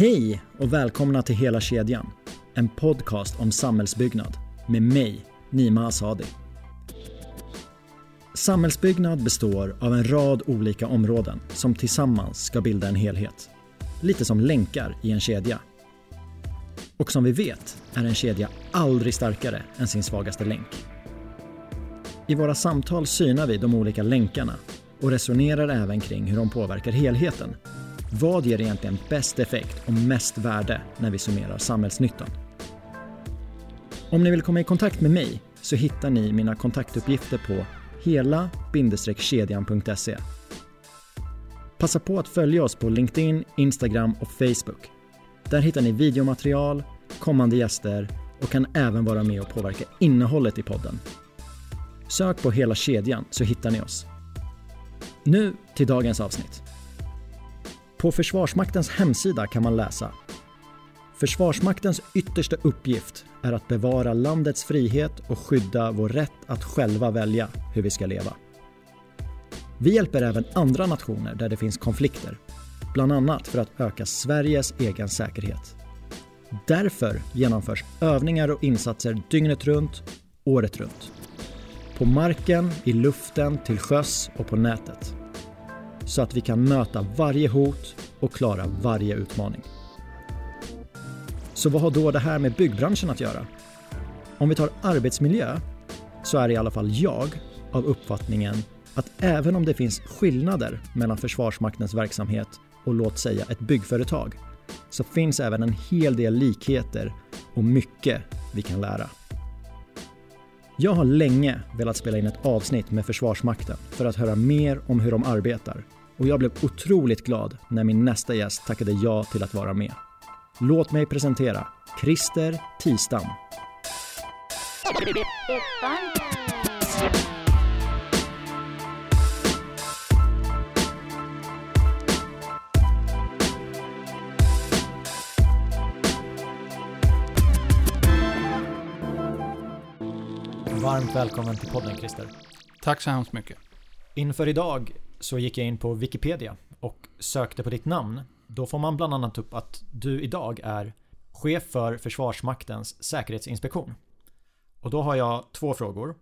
Hej och välkomna till Hela kedjan. En podcast om samhällsbyggnad med mig, Nima Asadi. Samhällsbyggnad består av en rad olika områden som tillsammans ska bilda en helhet. Lite som länkar i en kedja. Och som vi vet är en kedja aldrig starkare än sin svagaste länk. I våra samtal synar vi de olika länkarna och resonerar även kring hur de påverkar helheten. Vad ger egentligen bäst effekt och mest värde när vi summerar samhällsnyttan? Om ni vill komma i kontakt med mig så hittar ni mina kontaktuppgifter på hela-kedjan.se. Passa på att följa oss på LinkedIn, Instagram och Facebook. Där hittar ni videomaterial, kommande gäster och kan även vara med och påverka innehållet i podden. Sök på Hela kedjan så hittar ni oss. Nu till dagens avsnitt. På Försvarsmaktens hemsida kan man läsa Försvarsmaktens yttersta uppgift är att bevara landets frihet och skydda vår rätt att själva välja hur vi ska leva. Vi hjälper även andra nationer där det finns konflikter, bland annat för att öka Sveriges egen säkerhet. Därför genomförs övningar och insatser dygnet runt, året runt. På marken, i luften, till sjöss och på nätet. Så att vi kan möta varje hot och klara varje utmaning. Så vad har då det här med byggbranschen att göra? Om vi tar arbetsmiljö så är i alla fall jag av uppfattningen att även om det finns skillnader mellan Försvarsmaktens verksamhet och låt säga ett byggföretag så finns även en hel del likheter och mycket vi kan lära. Jag har länge velat spela in ett avsnitt med Försvarsmakten för att höra mer om hur de arbetar och jag blev otroligt glad när min nästa gäst tackade ja till att vara med. Låt mig presentera Christer Tistam. Varmt välkommen till podden Christer. Tack så hemskt mycket. Inför idag så gick jag in på Wikipedia och sökte på ditt namn. Då får man bland annat upp att du idag är chef för Försvarsmaktens säkerhetsinspektion. Och då har jag två frågor.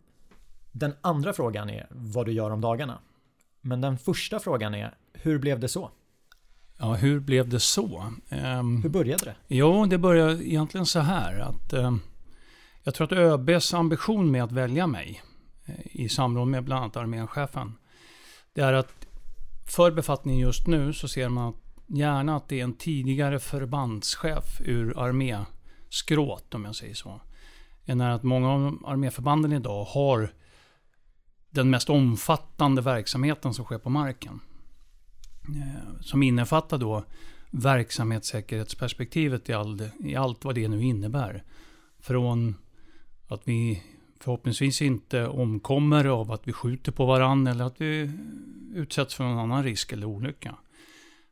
Den andra frågan är vad du gör om dagarna. Men den första frågan är hur blev det så? Ja, hur blev det så? Um, hur började det? Jo, det började egentligen så här att um, jag tror att ÖBs ambition med att välja mig eh, i samråd med bland annat arméchefen det är att för befattningen just nu så ser man gärna att det är en tidigare förbandschef ur arméskrået, om jag säger så. Än att många av arméförbanden idag har den mest omfattande verksamheten som sker på marken. Eh, som innefattar då verksamhetssäkerhetsperspektivet i, all, i allt vad det nu innebär. Från att vi förhoppningsvis inte omkommer av att vi skjuter på varandra eller att vi utsätts för någon annan risk eller olycka.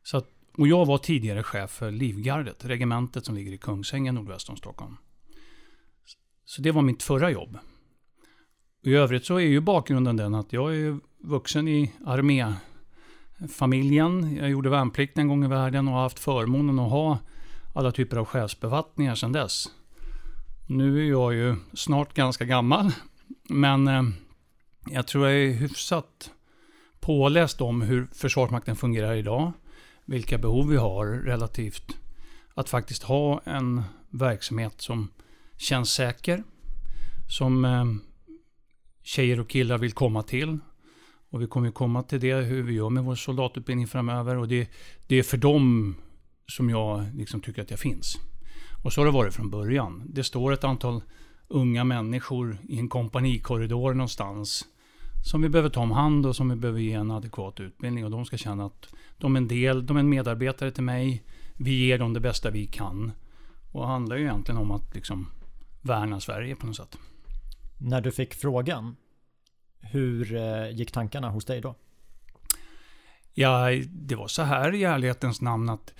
Så att, och jag var tidigare chef för Livgardet, regementet som ligger i Kungsängen nordväst om Stockholm. Så det var mitt förra jobb. I övrigt så är ju bakgrunden den att jag är vuxen i arméfamiljen. Jag gjorde värnplikt en gång i världen och har haft förmånen att ha alla typer av chefsbefattningar sedan dess. Nu är jag ju snart ganska gammal, men eh, jag tror jag är hyfsat påläst om hur Försvarsmakten fungerar idag, vilka behov vi har relativt att faktiskt ha en verksamhet som känns säker, som eh, tjejer och killar vill komma till. Och vi kommer komma till det, hur vi gör med vår soldatutbildning framöver. Och det, det är för dem som jag liksom tycker att jag finns. Och så har det varit från början. Det står ett antal unga människor i en kompanikorridor någonstans som vi behöver ta om hand och som vi behöver ge en adekvat utbildning. Och de ska känna att de är en del, de är en medarbetare till mig. Vi ger dem det bästa vi kan. Och det handlar ju egentligen om att liksom värna Sverige på något sätt. När du fick frågan, hur eh, gick tankarna hos dig då? Ja, det var så här i ärlighetens namn att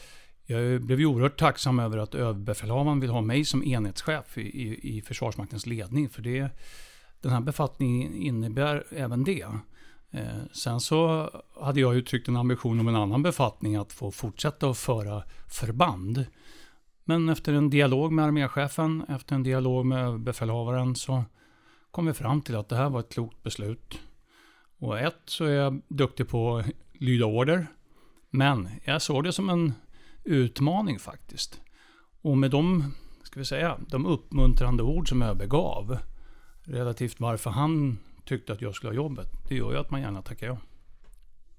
jag blev ju oerhört tacksam över att överbefälhavaren vill ha mig som enhetschef i, i, i Försvarsmaktens ledning. För det, den här befattningen innebär även det. Eh, sen så hade jag uttryckt en ambition om en annan befattning att få fortsätta att föra förband. Men efter en dialog med arméchefen, efter en dialog med överbefälhavaren så kom vi fram till att det här var ett klokt beslut. Och ett så är jag duktig på att lyda order. Men jag såg det som en utmaning faktiskt. Och med de, ska vi säga, de uppmuntrande ord som ÖB gav relativt varför han tyckte att jag skulle ha jobbet, det gör ju att man gärna tackar ja.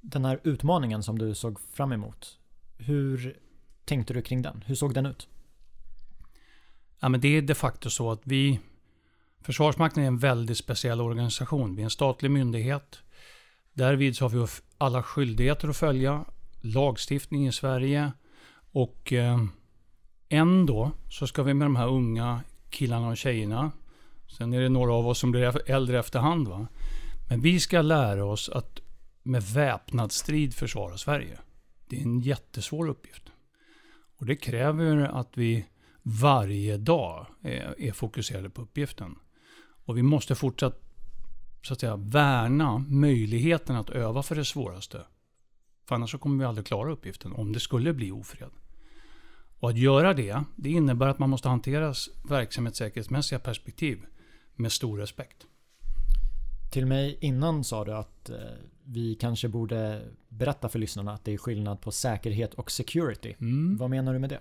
Den här utmaningen som du såg fram emot, hur tänkte du kring den? Hur såg den ut? Ja, men det är de facto så att vi Försvarsmakten är en väldigt speciell organisation. Vi är en statlig myndighet. Därvid så har vi alla skyldigheter att följa. Lagstiftning i Sverige. Och eh, ändå så ska vi med de här unga killarna och tjejerna. Sen är det några av oss som blir äldre efterhand. Va? Men vi ska lära oss att med väpnad strid försvara Sverige. Det är en jättesvår uppgift. Och det kräver att vi varje dag är, är fokuserade på uppgiften. Och vi måste fortsatt så att säga, värna möjligheten att öva för det svåraste. För annars så kommer vi aldrig klara uppgiften om det skulle bli ofred. Och att göra det, det innebär att man måste hantera verksamhetssäkerhetsmässiga perspektiv med stor respekt. Till mig innan sa du att eh, vi kanske borde berätta för lyssnarna att det är skillnad på säkerhet och security. Mm. Vad menar du med det?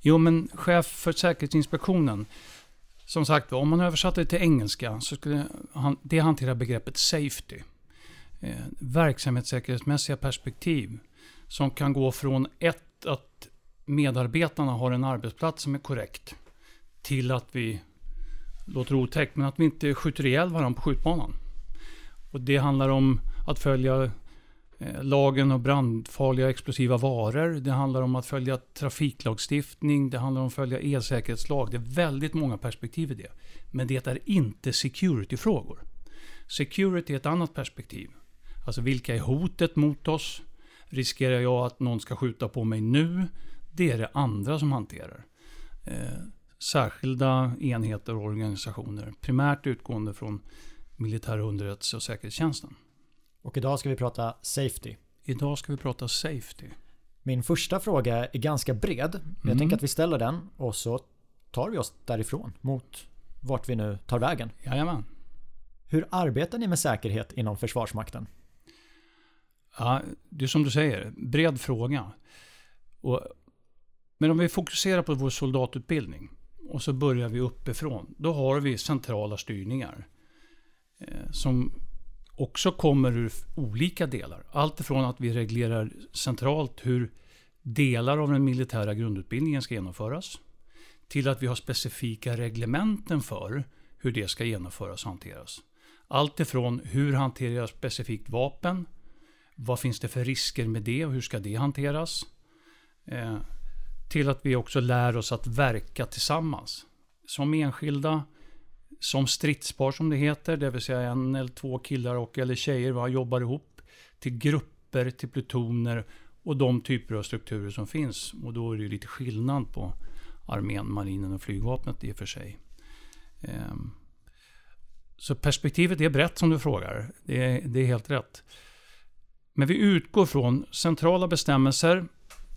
Jo, men chef för Säkerhetsinspektionen som sagt om man översatte det till engelska så skulle det hantera begreppet safety. Eh, verksamhetssäkerhetsmässiga perspektiv som kan gå från ett att medarbetarna har en arbetsplats som är korrekt till att vi, låter otäckt, men att vi inte skjuter ihjäl varandra på skjutbanan. Och det handlar om att följa eh, lagen om brandfarliga explosiva varor. Det handlar om att följa trafiklagstiftning. Det handlar om att följa elsäkerhetslag. Det är väldigt många perspektiv i det. Men det är inte security-frågor. Security är ett annat perspektiv. Alltså vilka är hotet mot oss? Riskerar jag att någon ska skjuta på mig nu? Det är det andra som hanterar. Eh, särskilda enheter och organisationer. Primärt utgående från militär underrättelse och säkerhetstjänsten. Och idag ska vi prata safety. Idag ska vi prata safety. Min första fråga är ganska bred. Mm. Jag tänker att vi ställer den och så tar vi oss därifrån mot vart vi nu tar vägen. Jajamän. Hur arbetar ni med säkerhet inom Försvarsmakten? Ja, det är som du säger, bred fråga. Och, men om vi fokuserar på vår soldatutbildning och så börjar vi uppifrån. Då har vi centrala styrningar. Eh, som också kommer ur olika delar. Allt ifrån att vi reglerar centralt hur delar av den militära grundutbildningen ska genomföras till att vi har specifika reglementen för hur det ska genomföras och hanteras. Allt ifrån hur hanterar jag specifikt vapen? Vad finns det för risker med det och hur ska det hanteras? Eh, till att vi också lär oss att verka tillsammans. Som enskilda, som stridspar som det heter, det vill säga en eller två killar och eller tjejer va, jobbar ihop till grupper, till plutoner och de typer av strukturer som finns. Och då är det lite skillnad på armén, marinen och flygvapnet i och för sig. Ehm, så perspektivet är brett som du frågar. Det är, det är helt rätt. Men vi utgår från centrala bestämmelser,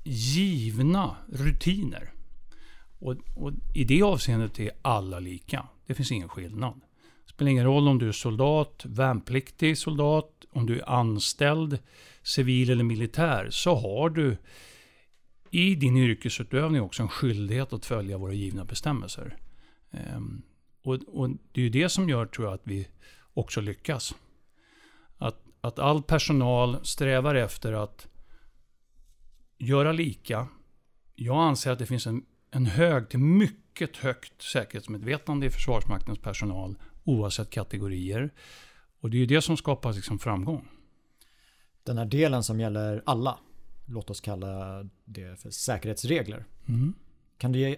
givna rutiner. Och, och, I det avseendet är alla lika. Det finns ingen skillnad. Det spelar ingen roll om du är soldat, värnpliktig soldat, om du är anställd, civil eller militär, så har du i din yrkesutövning också en skyldighet att följa våra givna bestämmelser. Ehm, och, och, Det är ju det som gör, tror jag, att vi också lyckas. Att, att all personal strävar efter att göra lika. Jag anser att det finns en en hög till mycket högt säkerhetsmedvetande i Försvarsmaktens personal oavsett kategorier. Och det är ju det som skapar liksom framgång. Den här delen som gäller alla, låt oss kalla det för säkerhetsregler. Mm. Kan du ge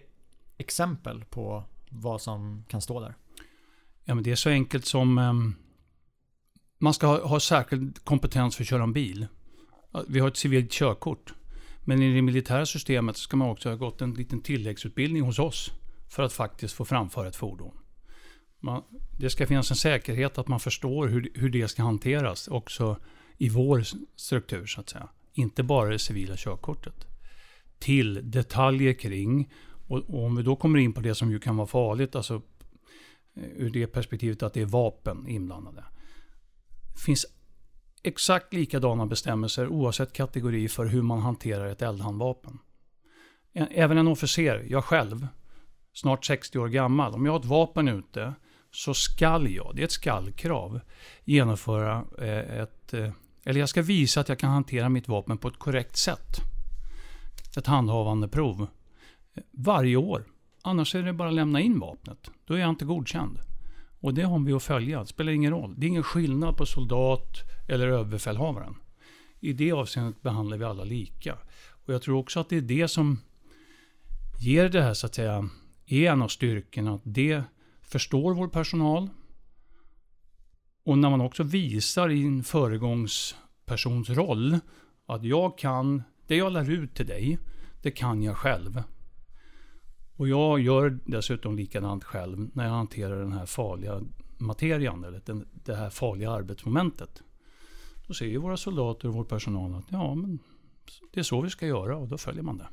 exempel på vad som kan stå där? Ja, men det är så enkelt som um, man ska ha, ha särskild kompetens för att köra en bil. Vi har ett civilt körkort. Men i det militära systemet ska man också ha gått en liten tilläggsutbildning hos oss för att faktiskt få framföra ett fordon. Man, det ska finnas en säkerhet att man förstår hur, hur det ska hanteras också i vår struktur så att säga. Inte bara det civila körkortet. Till detaljer kring, och, och om vi då kommer in på det som ju kan vara farligt, alltså eh, ur det perspektivet att det är vapen inblandade. finns exakt likadana bestämmelser oavsett kategori för hur man hanterar ett eldhandvapen. Även en officer, jag själv, snart 60 år gammal, om jag har ett vapen ute så skall jag, det är ett skallkrav, genomföra ett... Eller jag ska visa att jag kan hantera mitt vapen på ett korrekt sätt. Ett handhavande prov. Varje år. Annars är det bara att lämna in vapnet. Då är jag inte godkänd. Och det har vi att följa. Det spelar ingen roll. Det är ingen skillnad på soldat eller överbefälhavaren. I det avseendet behandlar vi alla lika. Och jag tror också att det är det som ger det här så att säga, är en av styrkorna. Att det förstår vår personal. Och när man också visar i en föregångspersons roll att jag kan, det jag lär ut till dig, det kan jag själv. Och jag gör dessutom likadant själv när jag hanterar den här farliga materian, eller den, det här farliga arbetsmomentet. Då säger våra soldater och vår personal att ja, men det är så vi ska göra och då följer man det.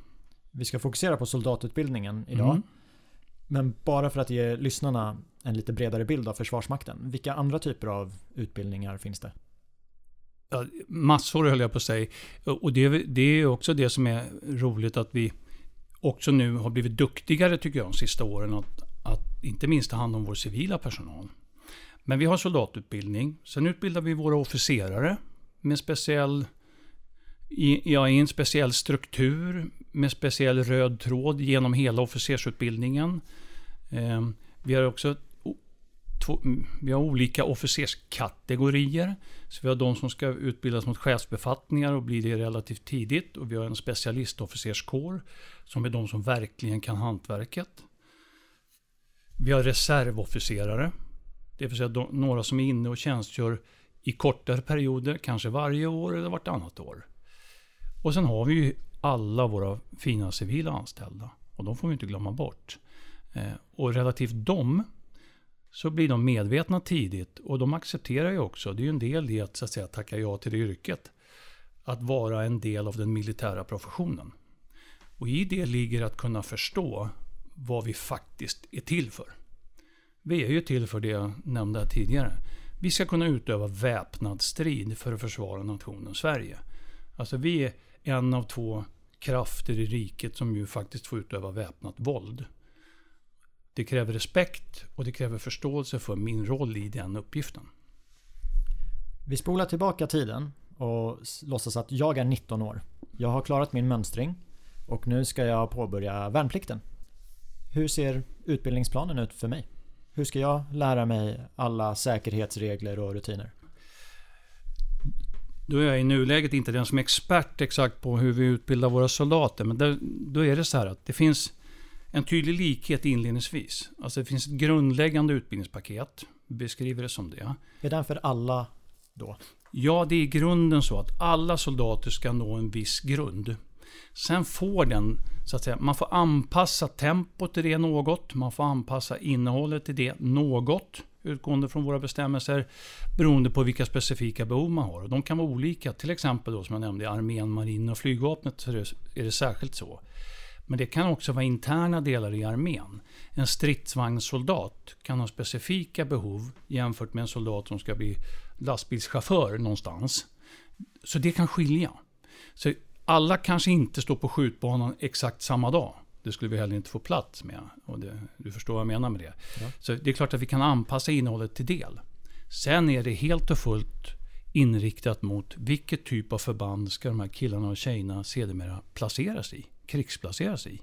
Vi ska fokusera på soldatutbildningen idag. Mm. Men bara för att ge lyssnarna en lite bredare bild av Försvarsmakten. Vilka andra typer av utbildningar finns det? Ja, massor höll jag på att säga. Och det, det är också det som är roligt att vi också nu har blivit duktigare tycker jag de sista åren. Att, att inte minst ta hand om vår civila personal. Men vi har soldatutbildning. Sen utbildar vi våra officerare med speciell i, ja, i en speciell struktur med speciell röd tråd genom hela officersutbildningen. Eh, vi har också två, vi har olika officerskategorier. Så vi har de som ska utbildas mot chefsbefattningar och blir det relativt tidigt. Och vi har en specialistofficerskår som är de som verkligen kan hantverket. Vi har reservofficerare. Det vill säga de, några som är inne och tjänstgör i kortare perioder, kanske varje år eller vartannat år. Och sen har vi ju alla våra fina civila anställda. Och de får vi inte glömma bort. Eh, och relativt dem så blir de medvetna tidigt och de accepterar ju också, det är ju en del i att, så att säga, tacka ja till det yrket, att vara en del av den militära professionen. Och i det ligger att kunna förstå vad vi faktiskt är till för. Vi är ju till för det jag nämnde tidigare. Vi ska kunna utöva väpnad strid för att försvara nationen Sverige. Alltså vi är en av två krafter i riket som ju faktiskt får utöva väpnat våld. Det kräver respekt och det kräver förståelse för min roll i den uppgiften. Vi spolar tillbaka tiden och låtsas att jag är 19 år. Jag har klarat min mönstring och nu ska jag påbörja värnplikten. Hur ser utbildningsplanen ut för mig? Hur ska jag lära mig alla säkerhetsregler och rutiner? Då är jag i nuläget inte den som är expert exakt på hur vi utbildar våra soldater. Men där, då är det så här att det finns en tydlig likhet inledningsvis. Alltså det finns ett grundläggande utbildningspaket. Beskriver det som det. Är den för alla då? Ja, det är i grunden så att alla soldater ska nå en viss grund. Sen får den, så att säga, man får anpassa tempot till det något. Man får anpassa innehållet till det något. Utgående från våra bestämmelser. Beroende på vilka specifika behov man har. Och de kan vara olika. Till exempel då som jag nämnde i armén, marinen och flygvapnet så är det särskilt så. Men det kan också vara interna delar i armén. En stridsvagnssoldat kan ha specifika behov jämfört med en soldat som ska bli lastbilschaufför någonstans. Så det kan skilja. Så alla kanske inte står på skjutbanan exakt samma dag. Det skulle vi heller inte få plats med. Och det, du förstår vad jag menar med det. Ja. Så det är klart att vi kan anpassa innehållet till del. Sen är det helt och fullt inriktat mot vilket typ av förband ska de här killarna och tjejerna sedermera placeras i krigsplaceras i.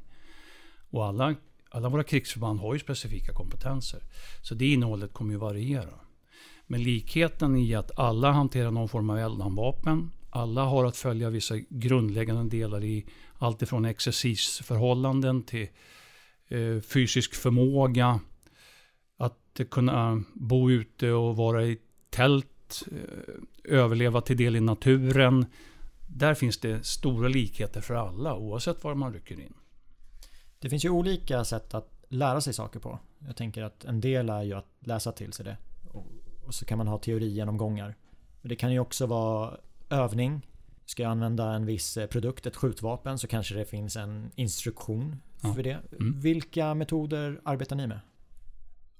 Och alla, alla våra krigsförband har ju specifika kompetenser. Så det innehållet kommer ju variera. Men likheten i att alla hanterar någon form av eldhandvapen. Alla har att följa vissa grundläggande delar i allt ifrån exercisförhållanden till eh, fysisk förmåga. Att kunna bo ute och vara i tält. Eh, överleva till del i naturen. Där finns det stora likheter för alla oavsett var man rycker in. Det finns ju olika sätt att lära sig saker på. Jag tänker att en del är ju att läsa till sig det. Och, och så kan man ha teorigenomgångar. Men det kan ju också vara övning. Ska jag använda en viss eh, produkt, ett skjutvapen, så kanske det finns en instruktion Ja. för det. Mm. Vilka metoder arbetar ni med?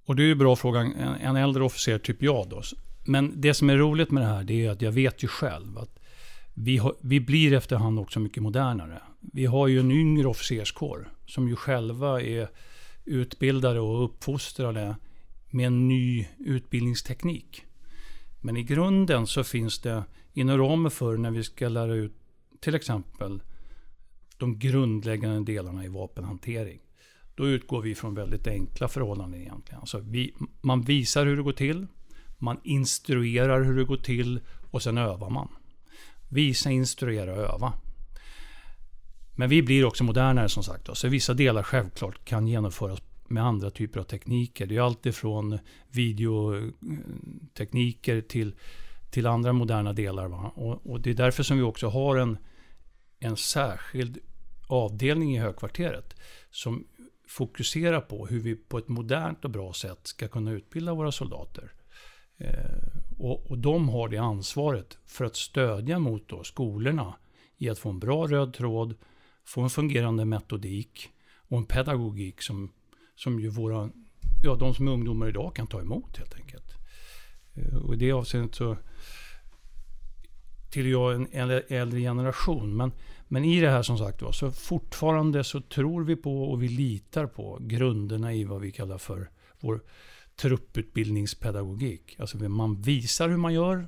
Och det är ju en bra fråga. En, en äldre officer, typ jag då. Men det som är roligt med det här, det är att jag vet ju själv att vi, har, vi blir efterhand också mycket modernare. Vi har ju en yngre officerskår som ju själva är utbildade och uppfostrade med en ny utbildningsteknik. Men i grunden så finns det inom ramen för när vi ska lära ut till exempel de grundläggande delarna i vapenhantering. Då utgår vi från väldigt enkla förhållanden egentligen. Alltså vi, man visar hur det går till, man instruerar hur det går till och sen övar man. Visa, instruera, öva. Men vi blir också modernare som sagt. då, Så vissa delar självklart kan genomföras med andra typer av tekniker. Det är allt ifrån videotekniker till, till andra moderna delar. Va? Och, och det är därför som vi också har en, en särskild avdelning i högkvarteret som fokuserar på hur vi på ett modernt och bra sätt ska kunna utbilda våra soldater. Eh, och, och de har det ansvaret för att stödja mot då skolorna i att få en bra röd tråd, få en fungerande metodik och en pedagogik som, som ju våra, ja, de som är ungdomar idag kan ta emot helt enkelt. Eh, och i det avseendet så till jag en äldre- generation. Men, men i det här som sagt var, så fortfarande så tror vi på och vi litar på grunderna i vad vi kallar för vår trupputbildningspedagogik. Alltså man visar hur man gör,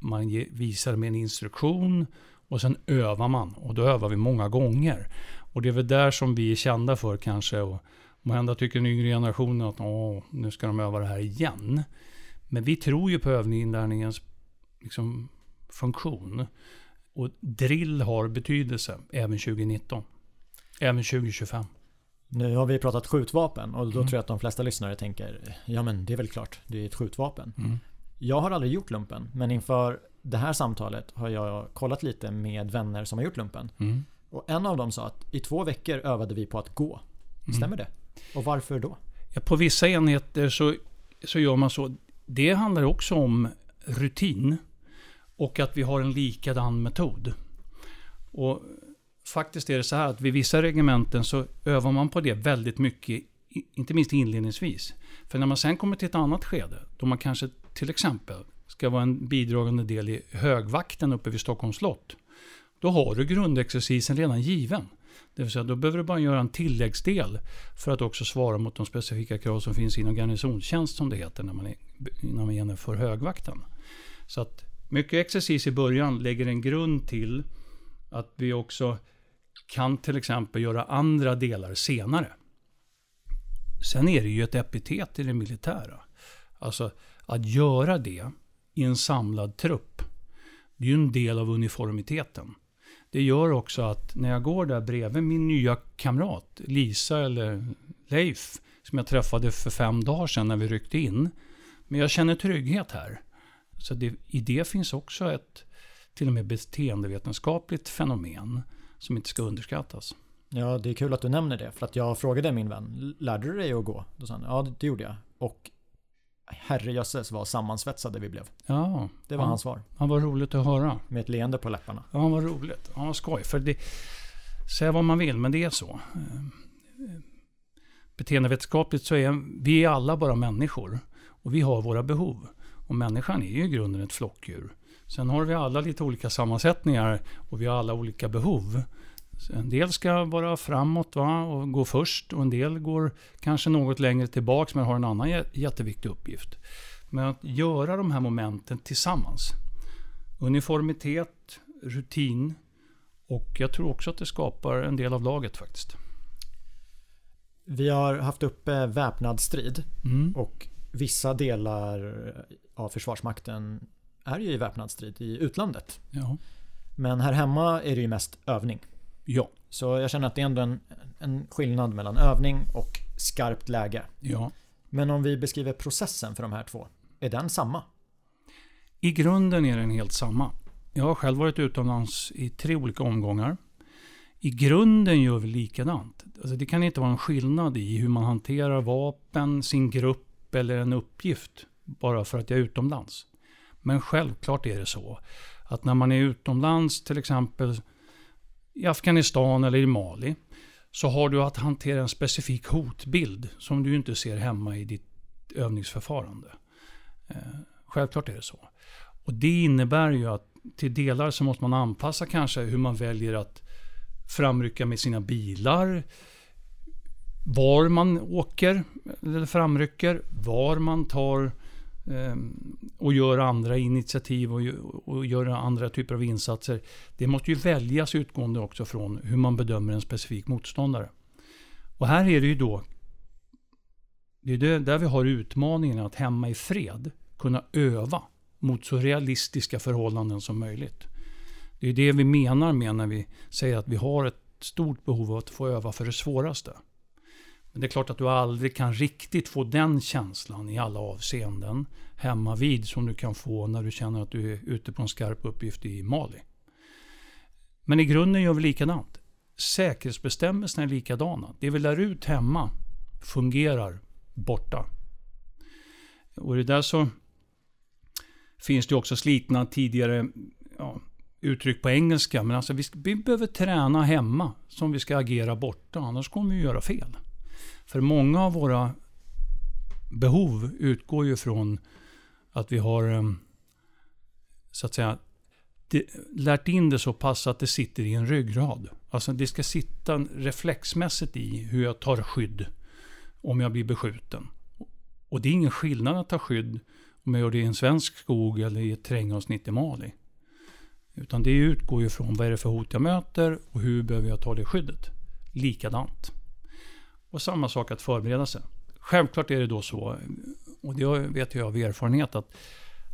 man ge, visar med en instruktion och sen övar man. Och då övar vi många gånger. Och det är väl där som vi är kända för kanske. Och måhända tycker den yngre generationen att Åh, nu ska de öva det här igen. Men vi tror ju på övninginlärningens liksom, funktion. Och drill har betydelse även 2019. Även 2025. Nu har vi pratat skjutvapen och då Mm. tror jag att de flesta lyssnare tänker Ja men det är väl klart, det är ett skjutvapen. Mm. Jag har aldrig gjort lumpen men inför det här samtalet har jag kollat lite med vänner som har gjort lumpen. Mm. Och en av dem sa att i två veckor övade vi på att gå. Mm. Stämmer det? Och varför då? Ja, på vissa enheter så, så gör man så. Det handlar också om rutin. Och att vi har en likadan metod. Och faktiskt är det så här att vid vissa regementen så övar man på det väldigt mycket. Inte minst inledningsvis. För när man sen kommer till ett annat skede. Då man kanske till exempel ska vara en bidragande del i högvakten uppe vid Stockholms slott. Då har du grundexercisen redan given. Det vill säga, då behöver du bara göra en tilläggsdel för att också svara mot de specifika krav som finns inom garnisonstjänst som det heter när man, är, när man genomför högvakten. Så att mycket exercis i början lägger en grund till att vi också kan till exempel göra andra delar senare. Sen är det ju ett epitet i det militära. Alltså att göra det i en samlad trupp. Det är ju en del av uniformiteten. Det gör också att när jag går där bredvid min nya kamrat Lisa eller Leif som jag träffade för fem dagar sedan när vi ryckte in. Men jag känner trygghet här. Så det, i det finns också ett till och med beteendevetenskapligt fenomen som inte ska underskattas. Ja, det är kul att du nämner det. För att jag frågade min vän, lärde du dig att gå? Då sa han, ja det- gjorde jag. Och herrejösses vad sammansvetsade vi blev. Ja, Det var ja, hans svar. Han var roligt att höra. Med ett leende på läpparna. Ja, vad roligt. Ja, vad skoj. För det, säga vad man vill, men det är så. Beteendevetenskapligt så är vi är alla bara människor. Och vi har våra behov. Och människan är ju i grunden ett flockdjur. Sen har vi alla lite olika sammansättningar och vi har alla olika behov. En del ska vara framåt va? och gå först och en del går kanske något längre tillbaks men har en annan jä- jätteviktig uppgift. Men att göra de här momenten tillsammans. Uniformitet, rutin och jag tror också att det skapar en del av laget faktiskt. Vi har haft uppe väpnad strid. Mm. Och vissa delar av Försvarsmakten är ju i väpnad strid i utlandet. Ja. Men här hemma är det ju mest övning. Ja. Så jag känner att det är ändå en, en skillnad mellan övning och skarpt läge. ja. Men om vi beskriver processen för de här två. Är den samma? I grunden är den helt samma. Jag har själv varit utomlands i tre olika omgångar. I grunden gör vi likadant. Alltså det kan inte vara en skillnad i hur man hanterar vapen, sin grupp eller en uppgift bara för att jag är utomlands. Men självklart är det så att när man är utomlands, till exempel i Afghanistan eller i Mali, så har du att hantera en specifik hotbild som du inte ser hemma i ditt övningsförfarande. Eh, självklart är det så. Och det innebär ju att till delar så måste man anpassa kanske hur man väljer att framrycka med sina bilar, var man åker eller framrycker, var man tar eh, Ehm, och gör andra initiativ och, och gör andra typer av insatser. Det måste ju väljas utgående också från hur man bedömer en specifik motståndare. Och här är det ju då det är där vi har utmaningen att hemma i fred kunna öva mot så realistiska förhållanden som möjligt. Det är det vi menar med när vi säger att vi har ett stort behov av att få öva för det svåraste. Men det är klart att du aldrig kan riktigt få den känslan i alla avseenden hemma vid som du kan få när du känner att du är ute på en skarp uppgift i Mali. Men i grunden gör vi likadant. Säkerhetsbestämmelserna är likadana. Det vi lär ut hemma fungerar borta. Och det där så finns det också slitna tidigare ja, uttryck på engelska. Men alltså vi, vi behöver träna hemma som vi ska agera borta. Annars kommer vi göra fel. För många av våra behov utgår ju från att vi har ehm, så att säga det, lärt in det så pass att det sitter i en ryggrad. Alltså det ska sitta reflexmässigt i hur jag tar skydd om jag blir beskjuten. Och det är ingen skillnad att ta skydd om jag gör det i en svensk skog eller i ett terrängavsnitt i Mali. Utan det utgår ju från vad är det för hot jag möter och hur behöver jag ta det skyddet. Likadant. Och samma sak att förbereda sig. Självklart är det då så, och det vet jag av erfarenhet, att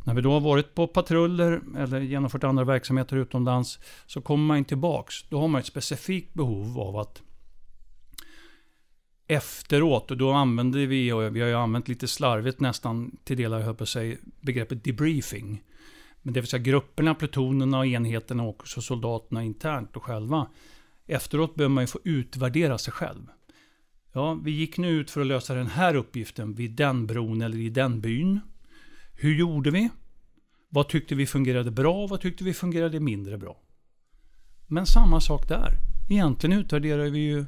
när vi då har varit på patruller eller genomfört andra verksamheter utomlands så kommer man tillbaks. Då har man ett specifikt behov av att efteråt, och då använder vi, och vi har ju använt lite slarvigt nästan till delar, höll på sig, begreppet debriefing. Men det vill säga grupperna, plutonerna och enheterna och också soldaterna internt och själva. Efteråt behöver man ju få utvärdera sig själv. Ja, vi gick nu ut för att lösa den här uppgiften vid den bron eller i den byn. Hur gjorde vi? Vad tyckte vi fungerade bra? Vad tyckte vi fungerade mindre bra? Men samma sak där. Egentligen utvärderar vi ju,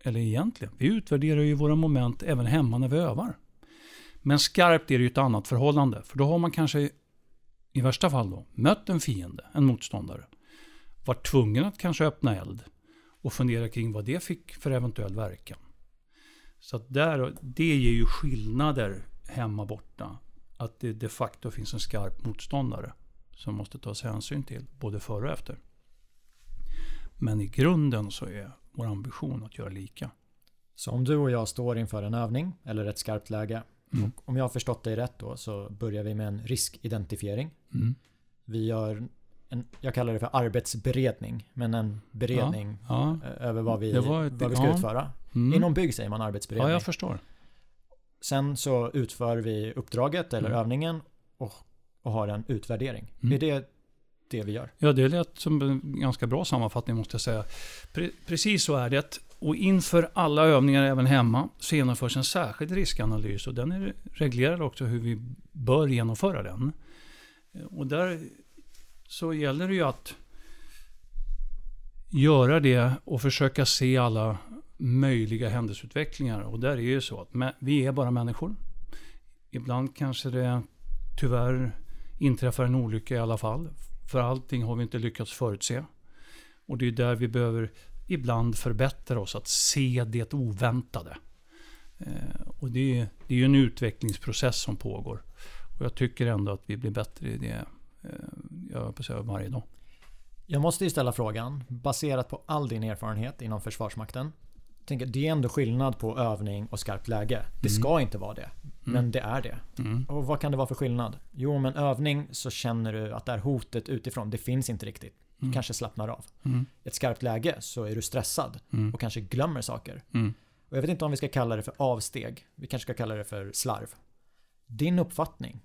eller egentligen, vi utvärderar ju våra moment även hemma när vi övar. Men skarpt är det ju ett annat förhållande. För då har man kanske, i värsta fall då, mött en fiende, en motståndare. Varit tvungen att kanske öppna eld och fundera kring vad det fick för eventuell verkan. Så att där, det ger ju skillnader hemma borta. Att det de facto finns en skarp motståndare som måste tas hänsyn till både före och efter. Men i grunden så är vår ambition att göra lika. Så om du och jag står inför en övning eller ett skarpt läge. Mm. om jag har förstått dig rätt då så börjar vi med en riskidentifiering. Mm. Vi gör en, jag kallar det för arbetsberedning, men en beredning ja, ja. över vad vi, ett, vad vi ska ja. utföra. Mm. Inom bygg säger man arbetsberedning. Ja, jag förstår. Sen så utför vi uppdraget eller mm. övningen och, och har en utvärdering. Mm. Är det det vi gör? Ja, det lät som en ganska bra sammanfattning måste jag säga. Pre precis så är det. Och inför alla övningar även hemma så genomförs en särskild riskanalys och den är reglerad också hur vi bör genomföra den. Och där så gäller det ju att göra det och försöka se alla möjliga händelseutvecklingar. Och där är det ju så att vi är bara människor. Ibland kanske det tyvärr inträffar en olycka i alla fall. För allting har vi inte lyckats förutse. Och det är där vi behöver ibland förbättra oss, att se det oväntade. Eh, och det är, det är ju en utvecklingsprocess som pågår. Och jag tycker ändå att vi blir bättre i det eh, jag säga, varje dag. Jag måste ju ställa frågan, baserat på all din erfarenhet inom Försvarsmakten tänker, det är ändå skillnad på övning och skarpt läge. Det mm. ska inte vara det. Men mm. det är det. Mm. Och vad kan det vara för skillnad? Jo, men övning så känner du att det är hotet utifrån. Det finns inte riktigt. Du mm. kanske slappnar av. Mm. Ett skarpt läge så är du stressad mm. och kanske glömmer saker. Och jag vet inte om vi ska kalla det för avsteg. Vi kanske ska kalla det för slarv. Din uppfattning.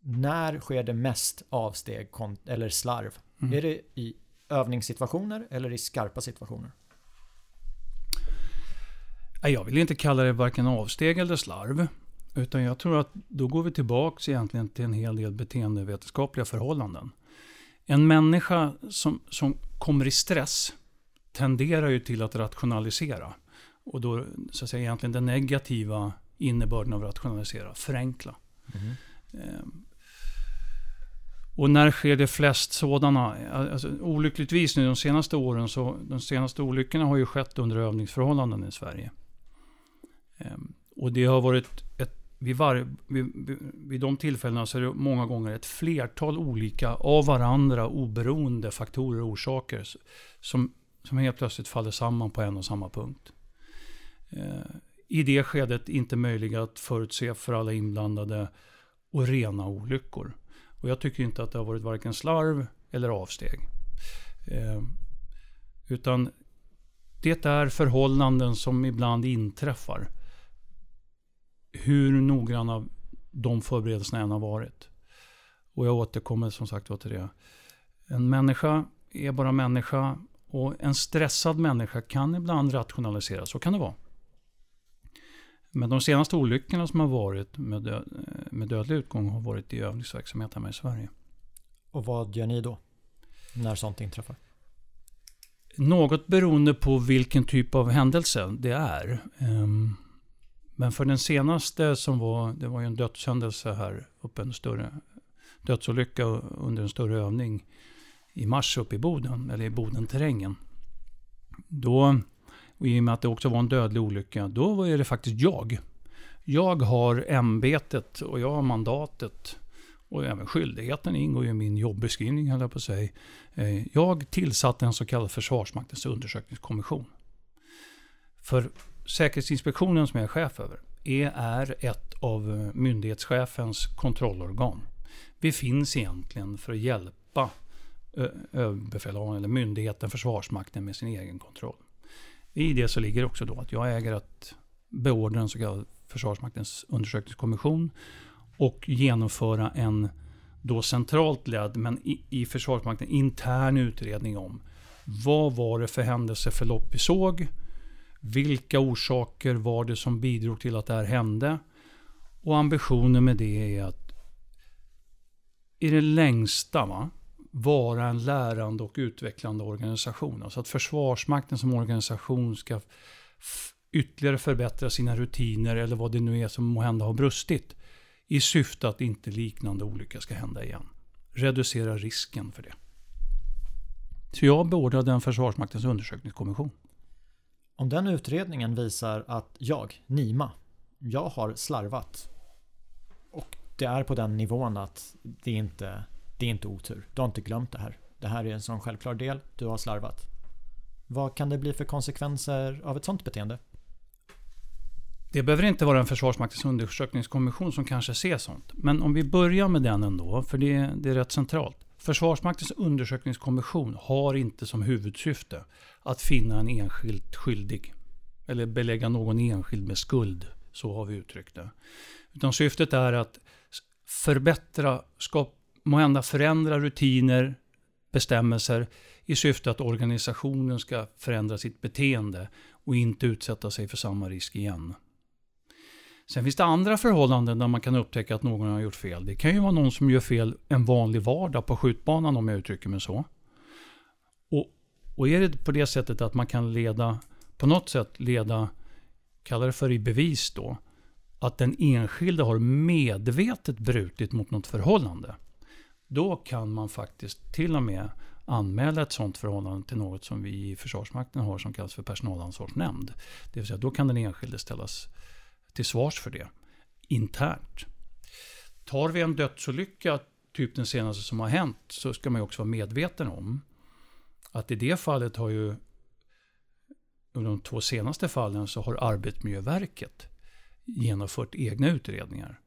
När sker det mest avsteg eller slarv? Är det i övningssituationer eller i skarpa situationer? Jag vill inte kalla det varken avsteg eller slarv. Utan jag tror att då går vi tillbaka egentligen till en hel del beteendevetenskapliga förhållanden. En människa som, som kommer i stress tenderar ju till att rationalisera. Och då så att säga egentligen den negativa innebörden av rationalisera, förenkla. Mm. Och när sker det flest sådana? Alltså, olyckligtvis nu de senaste åren så de senaste olyckorna har ju skett under övningsförhållanden i Sverige. Ehm, och det har varit ett vid, var, vid, vid de tillfällena så är det många gånger ett flertal olika av varandra oberoende faktorer och orsaker som, som helt plötsligt faller samman på en och samma punkt. Eh, I det skedet inte möjliga att förutse för alla inblandade och rena olyckor. Och jag tycker inte att det har varit varken slarv eller avsteg. Eh, utan det är förhållanden som ibland inträffar hur noggranna de förberedelserna än har varit. Och jag återkommer som sagt till det. En människa är bara människa och en stressad människa kan ibland rationalisera. Så kan det vara. Men de senaste olyckorna som har varit med, med dödlig utgång har varit i övningsverksamhet hemma i Sverige. Och vad gör ni då? När sånt inträffar? Något beroende på vilken typ av händelse det är. Um, men för den senaste som var, det var ju en dödshändelse här uppe, en större dödsolycka under en större övning i mars uppe i Boden, eller i Bodenterrängen. Då, och i och med att det också var en dödlig olycka, då var det faktiskt jag. Jag har ämbetet och jag har mandatet och även skyldigheten ingår ju i min jobbeskrivning, höll jag på att säga. Eh, jag tillsatte en så kallad Försvarsmaktens undersökningskommission. För Säkerhetsinspektionen som jag är chef över är ett av myndighetschefens kontrollorgan. Vi finns egentligen för att hjälpa överbefälhavaren eller myndigheten Försvarsmakten med sin egen kontroll. I det så ligger också då att jag äger att beordra en så kallad Försvarsmaktens undersökningskommission och genomföra en då centralt ledd, men i, i Försvarsmakten intern utredning om vad var det för händelseförlopp vi såg? Vilka orsaker var det som bidrog till att det här hände? Och ambitionen med det är att i det längsta va, vara en lärande och utvecklande organisation. Alltså att Försvarsmakten som organisation ska ytterligare förbättra sina rutiner eller vad det nu är som måhända har brustit. I syfte att inte liknande olycka ska hända igen. Reducera risken för det. Så jag beordrade en Försvarsmaktens undersökningskommission. Om den utredningen visar att jag, Nima, jag har slarvat och det är på den nivån att det inte det är inte otur. Du har inte glömt det här. Det här är en sån självklar del. Du har slarvat. Vad kan det bli för konsekvenser av ett sånt beteende? Det behöver inte vara en Försvarsmaktens undersökningskommission som kanske ser sånt. Men om vi börjar med den ändå, för det, det är rätt centralt. Försvarsmaktens undersökningskommission har inte som huvudsyfte att finna en enskild skyldig. Eller belägga någon enskild med skuld. Så har vi uttryckt det. Utan syftet är att förbättra, måhända förändra rutiner, bestämmelser i syfte att organisationen ska förändra sitt beteende och inte utsätta sig för samma risk igen. Sen finns det andra förhållanden där man kan upptäcka att någon har gjort fel. Det kan ju vara någon som gör fel en vanlig vardag på skjutbanan om jag uttrycker mig så. Och, och är det på det sättet att man kan leda, på något sätt leda, kalla det för i bevis då, att den enskilde har medvetet brutit mot något förhållande. Då kan man faktiskt till och med anmäla ett sådant förhållande till något som vi i Försvarsmakten har som kallas för personalansvarsnämnd. Det vill säga då kan den enskilde ställas till svars för det internt. Tar vi en dödsolycka, typ den senaste som har hänt, så ska man också vara medveten om att i det fallet har ju under de två senaste fallen så har Arbetsmiljöverket genomfört egna utredningar.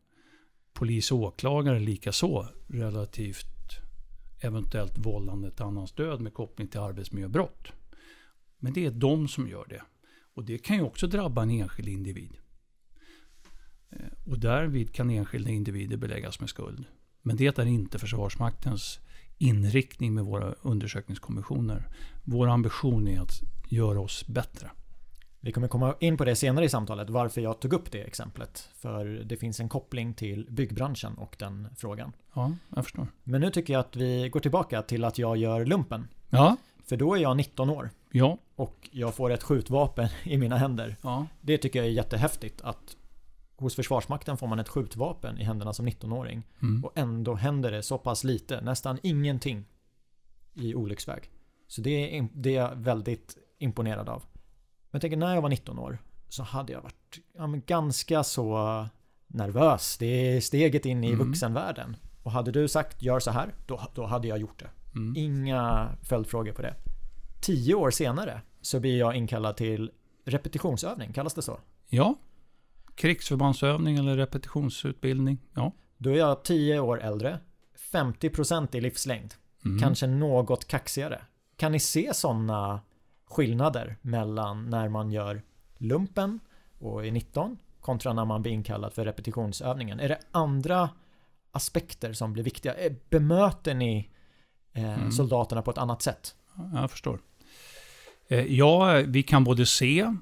Polis och åklagare likaså relativt eventuellt vållande till annans död med koppling till arbetsmiljöbrott. Men det är de som gör det. Och det kan ju också drabba en enskild individ. Eh, och därvid kan enskilda individer beläggas med skuld. Men det är inte Försvarsmaktens inriktning med våra undersökningskommissioner. Vår ambition är att göra oss bättre. Vi kommer komma in på det senare i samtalet, varför jag tog upp det exemplet. För det finns en koppling till byggbranschen och den frågan. Ja, jag förstår. Men nu tycker jag att vi går tillbaka till att jag gör lumpen. Ja, För då är jag 19 år ja, och jag får ett skjutvapen i mina händer. ja. Det tycker jag är jättehäftigt att hos Försvarsmakten får man ett skjutvapen i händerna som 19-åring. Mm. Och ändå händer det så pass lite, nästan ingenting i olycksväg. Så det är, det är jag väldigt imponerad av. Men jag tänker när jag var 19 år så hade jag varit ja, ganska så nervös. Det är steget in i Mm. vuxenvärlden. Och hade du sagt gör så här, då, då hade jag gjort det. Mm. Inga följdfrågor på det. Tio år senare så blir jag inkallad till repetitionsövning, kallas det så? Ja. Krigsförbandsövning eller repetitionsutbildning. Ja. Då är jag 10 år äldre, 50% i livslängd, Mm. kanske något kaxigare. Kan ni se sådana skillnader mellan när man gör lumpen och är 19 kontra när man blir inkallad för repetitionsövningen? Är det andra aspekter som blir viktiga? Eh, Bemöter ni eh, Mm. soldaterna på ett annat sätt? Ja, Jag förstår. Eh, Ja, vi kan både se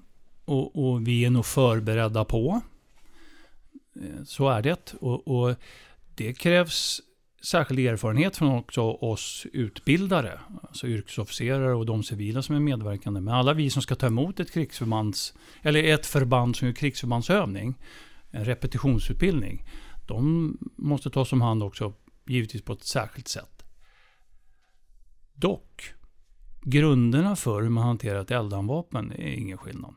och, och vi är nog förberedda på. Eh, så är det. Och, och det krävs särskild erfarenhet från också oss utbildare, alltså yrkesofficerare och de civila som är medverkande. Men alla vi som ska ta emot ett krigsförbands, eller ett förband som gör krigsförbandsövning, en repetitionsutbildning, de måste tas om hand också, givetvis på ett särskilt sätt. Dock, grunderna för hur man hanterar ett eldanvapen är ingen skillnad.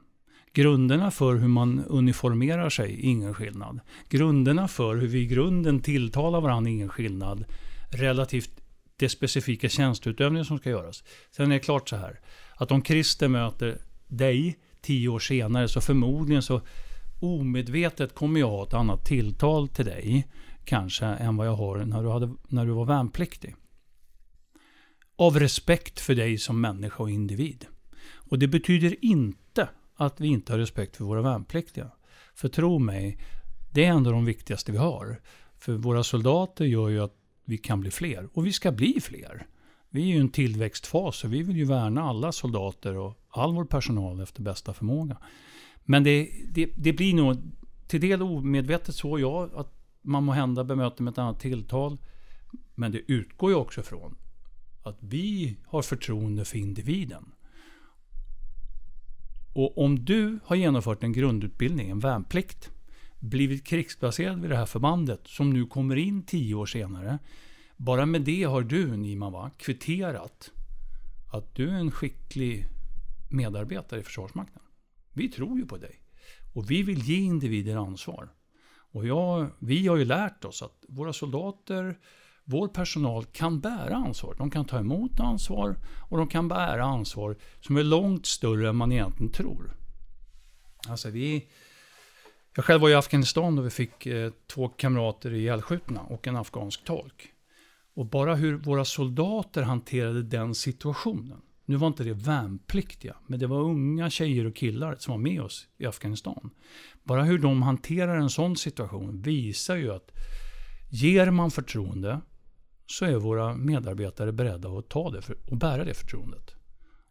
Grunderna för hur man uniformerar sig ingen skillnad. Grunderna för hur vi i grunden tilltalar varandra ingen skillnad relativt det specifika tjänsteutövningen som ska göras. Sen är det klart så här att om Christer möter dig tio år senare så förmodligen så omedvetet kommer jag ha ett annat tilltal till dig kanske än vad jag har när du, hade, när du var värnpliktig. Av respekt för dig som människa och individ. Och det betyder inte att vi inte har respekt för våra värnpliktiga. För tro mig, det är ändå de viktigaste vi har. För våra soldater gör ju att vi kan bli fler. Och vi ska bli fler. Vi är ju i en tillväxtfas och vi vill ju värna alla soldater och all vår personal efter bästa förmåga. Men det, det, det blir nog till del omedvetet så, ja, att man må hända bemöter med ett annat tilltal. Men det utgår ju också från att vi har förtroende för individen. Och om du har genomfört en grundutbildning, en värnplikt, blivit krigsplacerad vid det här förbandet som nu kommer in tio år senare. Bara med det har du, Niman, va, kvitterat att du är en skicklig medarbetare i Försvarsmakten. Vi tror ju på dig. Och vi vill ge individer ansvar. Och jag, vi har ju lärt oss att våra soldater, vår personal kan bära ansvar. De kan ta emot ansvar och de kan bära ansvar som är långt större än man egentligen tror. Alltså vi... Jag själv var i Afghanistan då vi fick eh, två kamrater ihjälskjutna och en afghansk tolk. Och bara hur våra soldater hanterade den situationen. Nu var inte det värnpliktiga, men det var unga tjejer och killar som var med oss i Afghanistan. Bara hur de hanterar en sån situation visar ju att ger man förtroende så är våra medarbetare beredda att ta det för, och bära det förtroendet.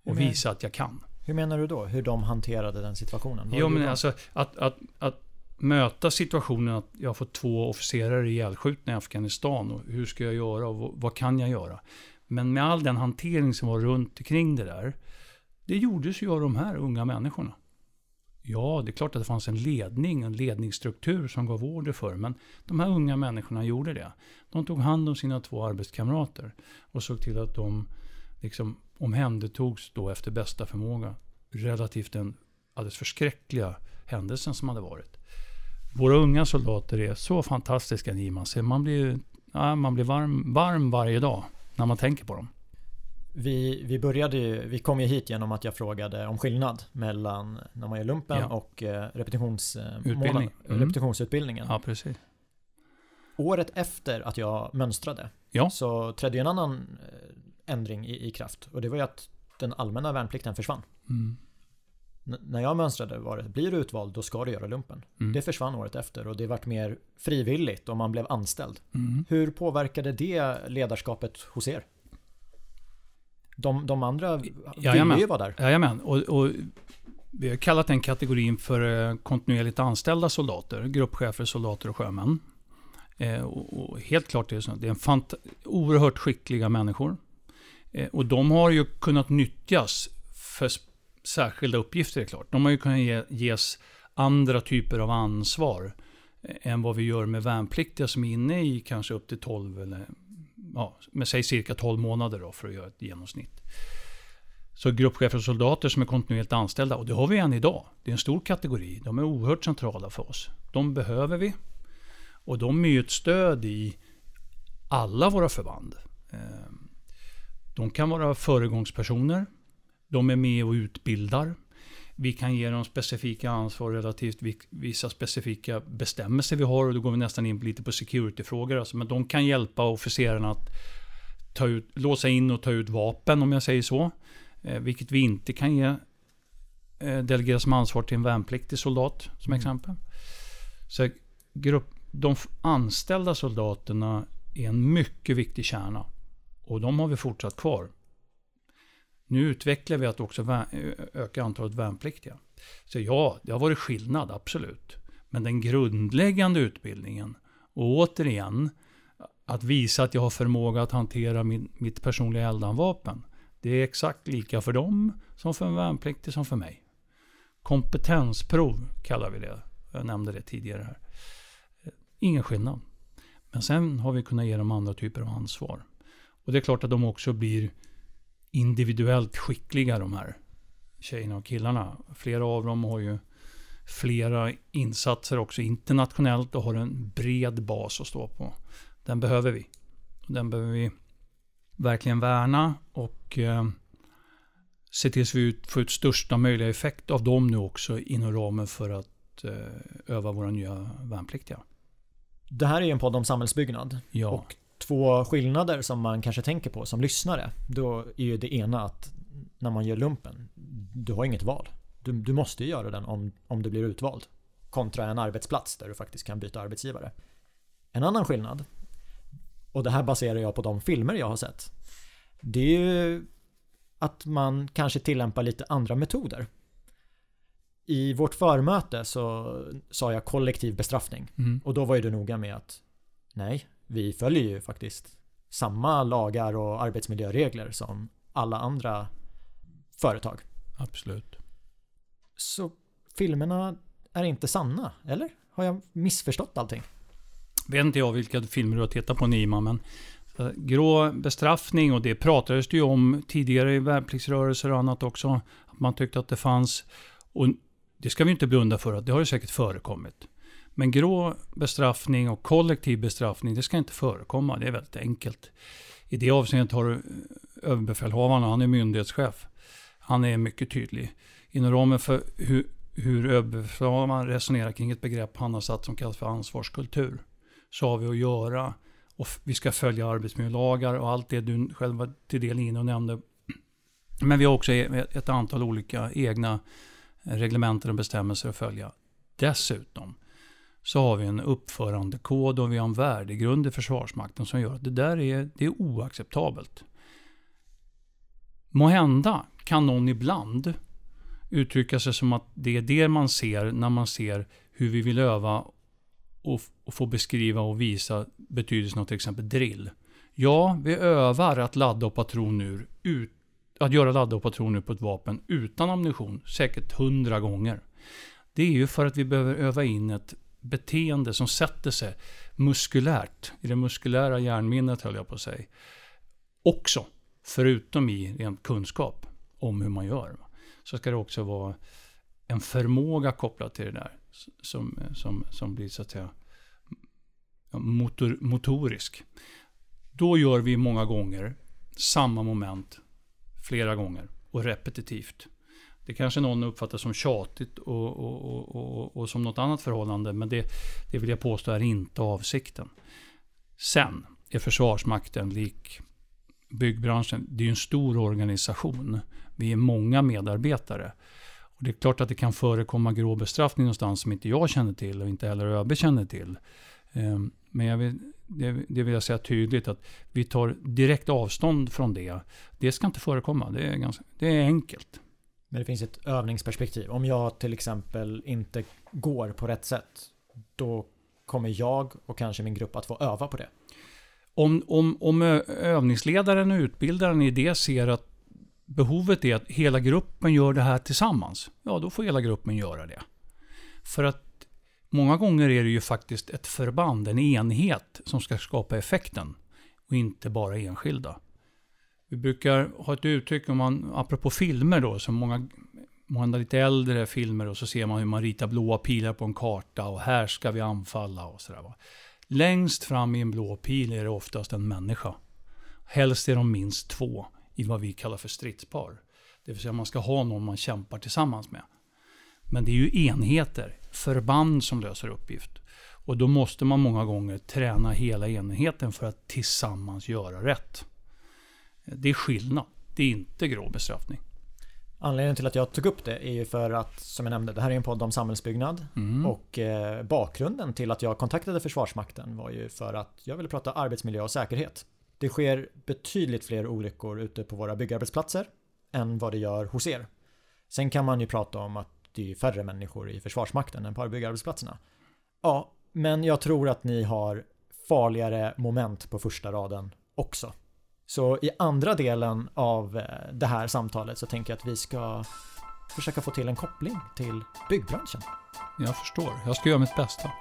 Och Men- visa att jag kan. Hur menar du då? Hur de hanterade den situationen? Vad Jo, men alltså att, att, att möta situationen att jag har fått två officerare ihjälskjutna i Afghanistan och hur ska jag göra och vad, vad kan jag göra? Men med all den hantering som var runt omkring det där, det gjordes ju av de här unga människorna. Ja, det är klart att det fanns en ledning, en ledningsstruktur som gav order för, men de här unga människorna gjorde det. De tog hand om sina två arbetskamrater och såg till att de liksom omhändertogs då efter bästa förmåga relativt den alldeles förskräckliga händelsen som hade varit. Våra unga soldater är så fantastiska Niman, så man blir, ja, man blir varm, varm varje dag när man tänker på dem. Vi, vi började ju, vi kom ju hit genom att jag frågade om skillnad mellan när man gör lumpen Ja. och eh, repetitions, Utbildning. Mm. repetitionsutbildningen. Ja, precis. Året efter att jag mönstrade Ja. så trädde en annan eh, ändring i, i kraft och det var ju att den allmänna värnplikten försvann. Mm. När jag mönstrade var det, blir du utvald då ska du göra lumpen. Mm. Det försvann året efter och det vart mer frivilligt och man blev anställd. Mm. Hur påverkade det ledarskapet hos er? De, de andra ville Jajamän. ju vara där. Jajamän, och, och Vi har kallat den kategorin för eh, kontinuerligt anställda soldater, gruppchefer, soldater och sjömän. Eh, och, helt klart är det så. Det är en fant oerhört skickliga människor. Eh, och de har ju kunnat nyttjas för särskilda uppgifter, är klart. De har ju kunnat ge, ges andra typer av ansvar än vad vi gör med värnpliktiga som är inne i kanske upp till 12 eller ja, med säg cirka 12 månader då för att göra ett genomsnitt. Så gruppchefer och soldater som är kontinuerligt anställda, och det har vi än idag. Det är en stor kategori. De är oerhört centrala för oss. De behöver vi. Och de är ju ett stöd i alla våra förband. Ehm, de kan vara föregångspersoner. De är med och utbildar. Vi kan ge dem specifika ansvar relativt vissa specifika bestämmelser vi har. Och då går vi nästan in lite på security-frågor. Alltså, men de kan hjälpa officerarna att ta ut, låsa in och ta ut vapen om jag säger så. Eh, vilket vi inte kan ge eh, delegera som ansvar till en värnpliktig soldat som mm. exempel. Så grupp, de anställda soldaterna är en mycket viktig kärna. Och de har vi fortsatt kvar. Nu utvecklar vi att också öka antalet värnpliktiga. Så ja, det har varit skillnad, absolut. Men den grundläggande utbildningen, och återigen, att visa att jag har förmåga att hantera min, mitt personliga eldanvapen. Det är exakt lika för dem som för en värnpliktig som för mig. Kompetensprov kallar vi det. Jag nämnde det tidigare här. Ingen skillnad. Men sen har vi kunnat ge dem andra typer av ansvar. Och det är klart att de också blir individuellt skickliga de här tjejerna och killarna. Flera av dem har ju flera insatser också internationellt och har en bred bas att stå på. Den behöver vi. Den behöver vi verkligen värna och eh, se till så vi får ut största möjliga effekt av dem nu också inom ramen för att eh, öva våra nya värnpliktiga. Det här är ju en podd om samhällsbyggnad. Ja. Och två skillnader som man kanske tänker på som lyssnare. Då är ju det ena att när man gör lumpen, du har inget val. Du, du måste göra den om, om du blir utvald. Kontra en arbetsplats där du faktiskt kan byta arbetsgivare. En annan skillnad, och det här baserar jag på de filmer jag har sett. Det är ju att man kanske tillämpar lite andra metoder. I vårt förmöte så sa jag kollektiv bestraffning. Mm. Och då var ju du noga med att nej, vi följer ju faktiskt samma lagar och arbetsmiljöregler som alla andra företag. Absolut. Så filmerna är inte sanna, eller? Har jag missförstått allting? Vet inte jag vilka filmer du har tittat på Nima, men eh, grå bestraffning och det pratades det ju om tidigare i värnpliktsrörelser och annat också. Att man tyckte att det fanns, och det ska vi inte blunda för, att det har ju säkert förekommit. Men grå bestraffning och kollektiv bestraffning, det ska inte förekomma. Det är väldigt enkelt. I det avseendet har du eh, överbefälhavaren, han är myndighetschef. Han är mycket tydlig. Inom ramen för hur, hur överbefälhavaren resonerar kring ett begrepp han har satt som kallas för ansvarskultur. Så har vi att göra och vi ska följa arbetsmiljölagar och allt det du själv var till del inne och nämnde. Men vi har också e-, ett antal olika egna reglementer och bestämmelser att följa. Dessutom så har vi en uppförandekod och vi har en värdegrund i Försvarsmakten som gör att det där är, det är oacceptabelt. Måhända kan någon ibland uttrycka sig som att det är det man ser när man ser hur vi vill öva och, och få beskriva och visa betydelsen av till exempel drill. Ja, vi övar att ladda och patron ur, ut, att göra ladda och patron på ett vapen utan ammunition, säkert hundra gånger. Det är ju för att vi behöver öva in ett beteende som sätter sig muskulärt, i det muskulära hjärnminnet höll jag på att säga. Också, förutom i rent kunskap om hur man gör, så ska det också vara en förmåga kopplad till det där som, som, som blir så att säga motor, motorisk. Då gör vi många gånger samma moment flera gånger och repetitivt. Det kanske någon uppfattar som tjatigt och, och, och, och, som något annat förhållande, men det, det vill jag påstå är inte avsikten. Sen är Försvarsmakten lik byggbranschen, det är en stor organisation. Vi är många medarbetare. Och det är klart att det kan förekomma grå bestraffning någonstans som inte jag känner till och inte heller ÖB känner till. Ehm, men jag vill, det, det vill jag säga tydligt att vi tar direkt avstånd från det. Det ska inte förekomma. Det är, ganska, det är enkelt. Men det finns ett övningsperspektiv. Om jag till exempel inte går på rätt sätt, då kommer jag och kanske min grupp att få öva på det. Om, om, om övningsledaren och utbildaren i det ser att behovet är att hela gruppen gör det här tillsammans, ja då får hela gruppen göra det. För att många gånger är det ju faktiskt ett förband, en enhet, som ska skapa effekten och inte bara enskilda. Vi brukar ha ett uttryck, om man, apropå filmer då, som många, många lite äldre filmer och så ser man hur man ritar blåa pilar på en karta och här ska vi anfalla och sådär. Längst fram i en blå pil är det oftast en människa. Helst är de minst två i vad vi kallar för stridspar. Det vill säga man ska ha någon man kämpar tillsammans med. Men det är ju enheter, förband som löser uppgift. Och då måste man många gånger träna hela enheten för att tillsammans göra rätt. Det är skillnad. Det är inte grov bestraffning. Anledningen till att jag tog upp det är ju för att, som jag nämnde, det här är en podd om samhällsbyggnad. Mm. Och eh, bakgrunden till att jag kontaktade Försvarsmakten var ju för att jag ville prata arbetsmiljö och säkerhet. Det sker betydligt fler olyckor ute på våra byggarbetsplatser än vad det gör hos er. Sen kan man ju prata om att det är färre människor i Försvarsmakten än på byggarbetsplatserna. Ja, men jag tror att ni har farligare moment på första raden också. Så i andra delen av eh, det här samtalet så tänker jag att vi ska försöka få till en koppling till byggbranschen. Jag förstår. Jag ska göra mitt bästa.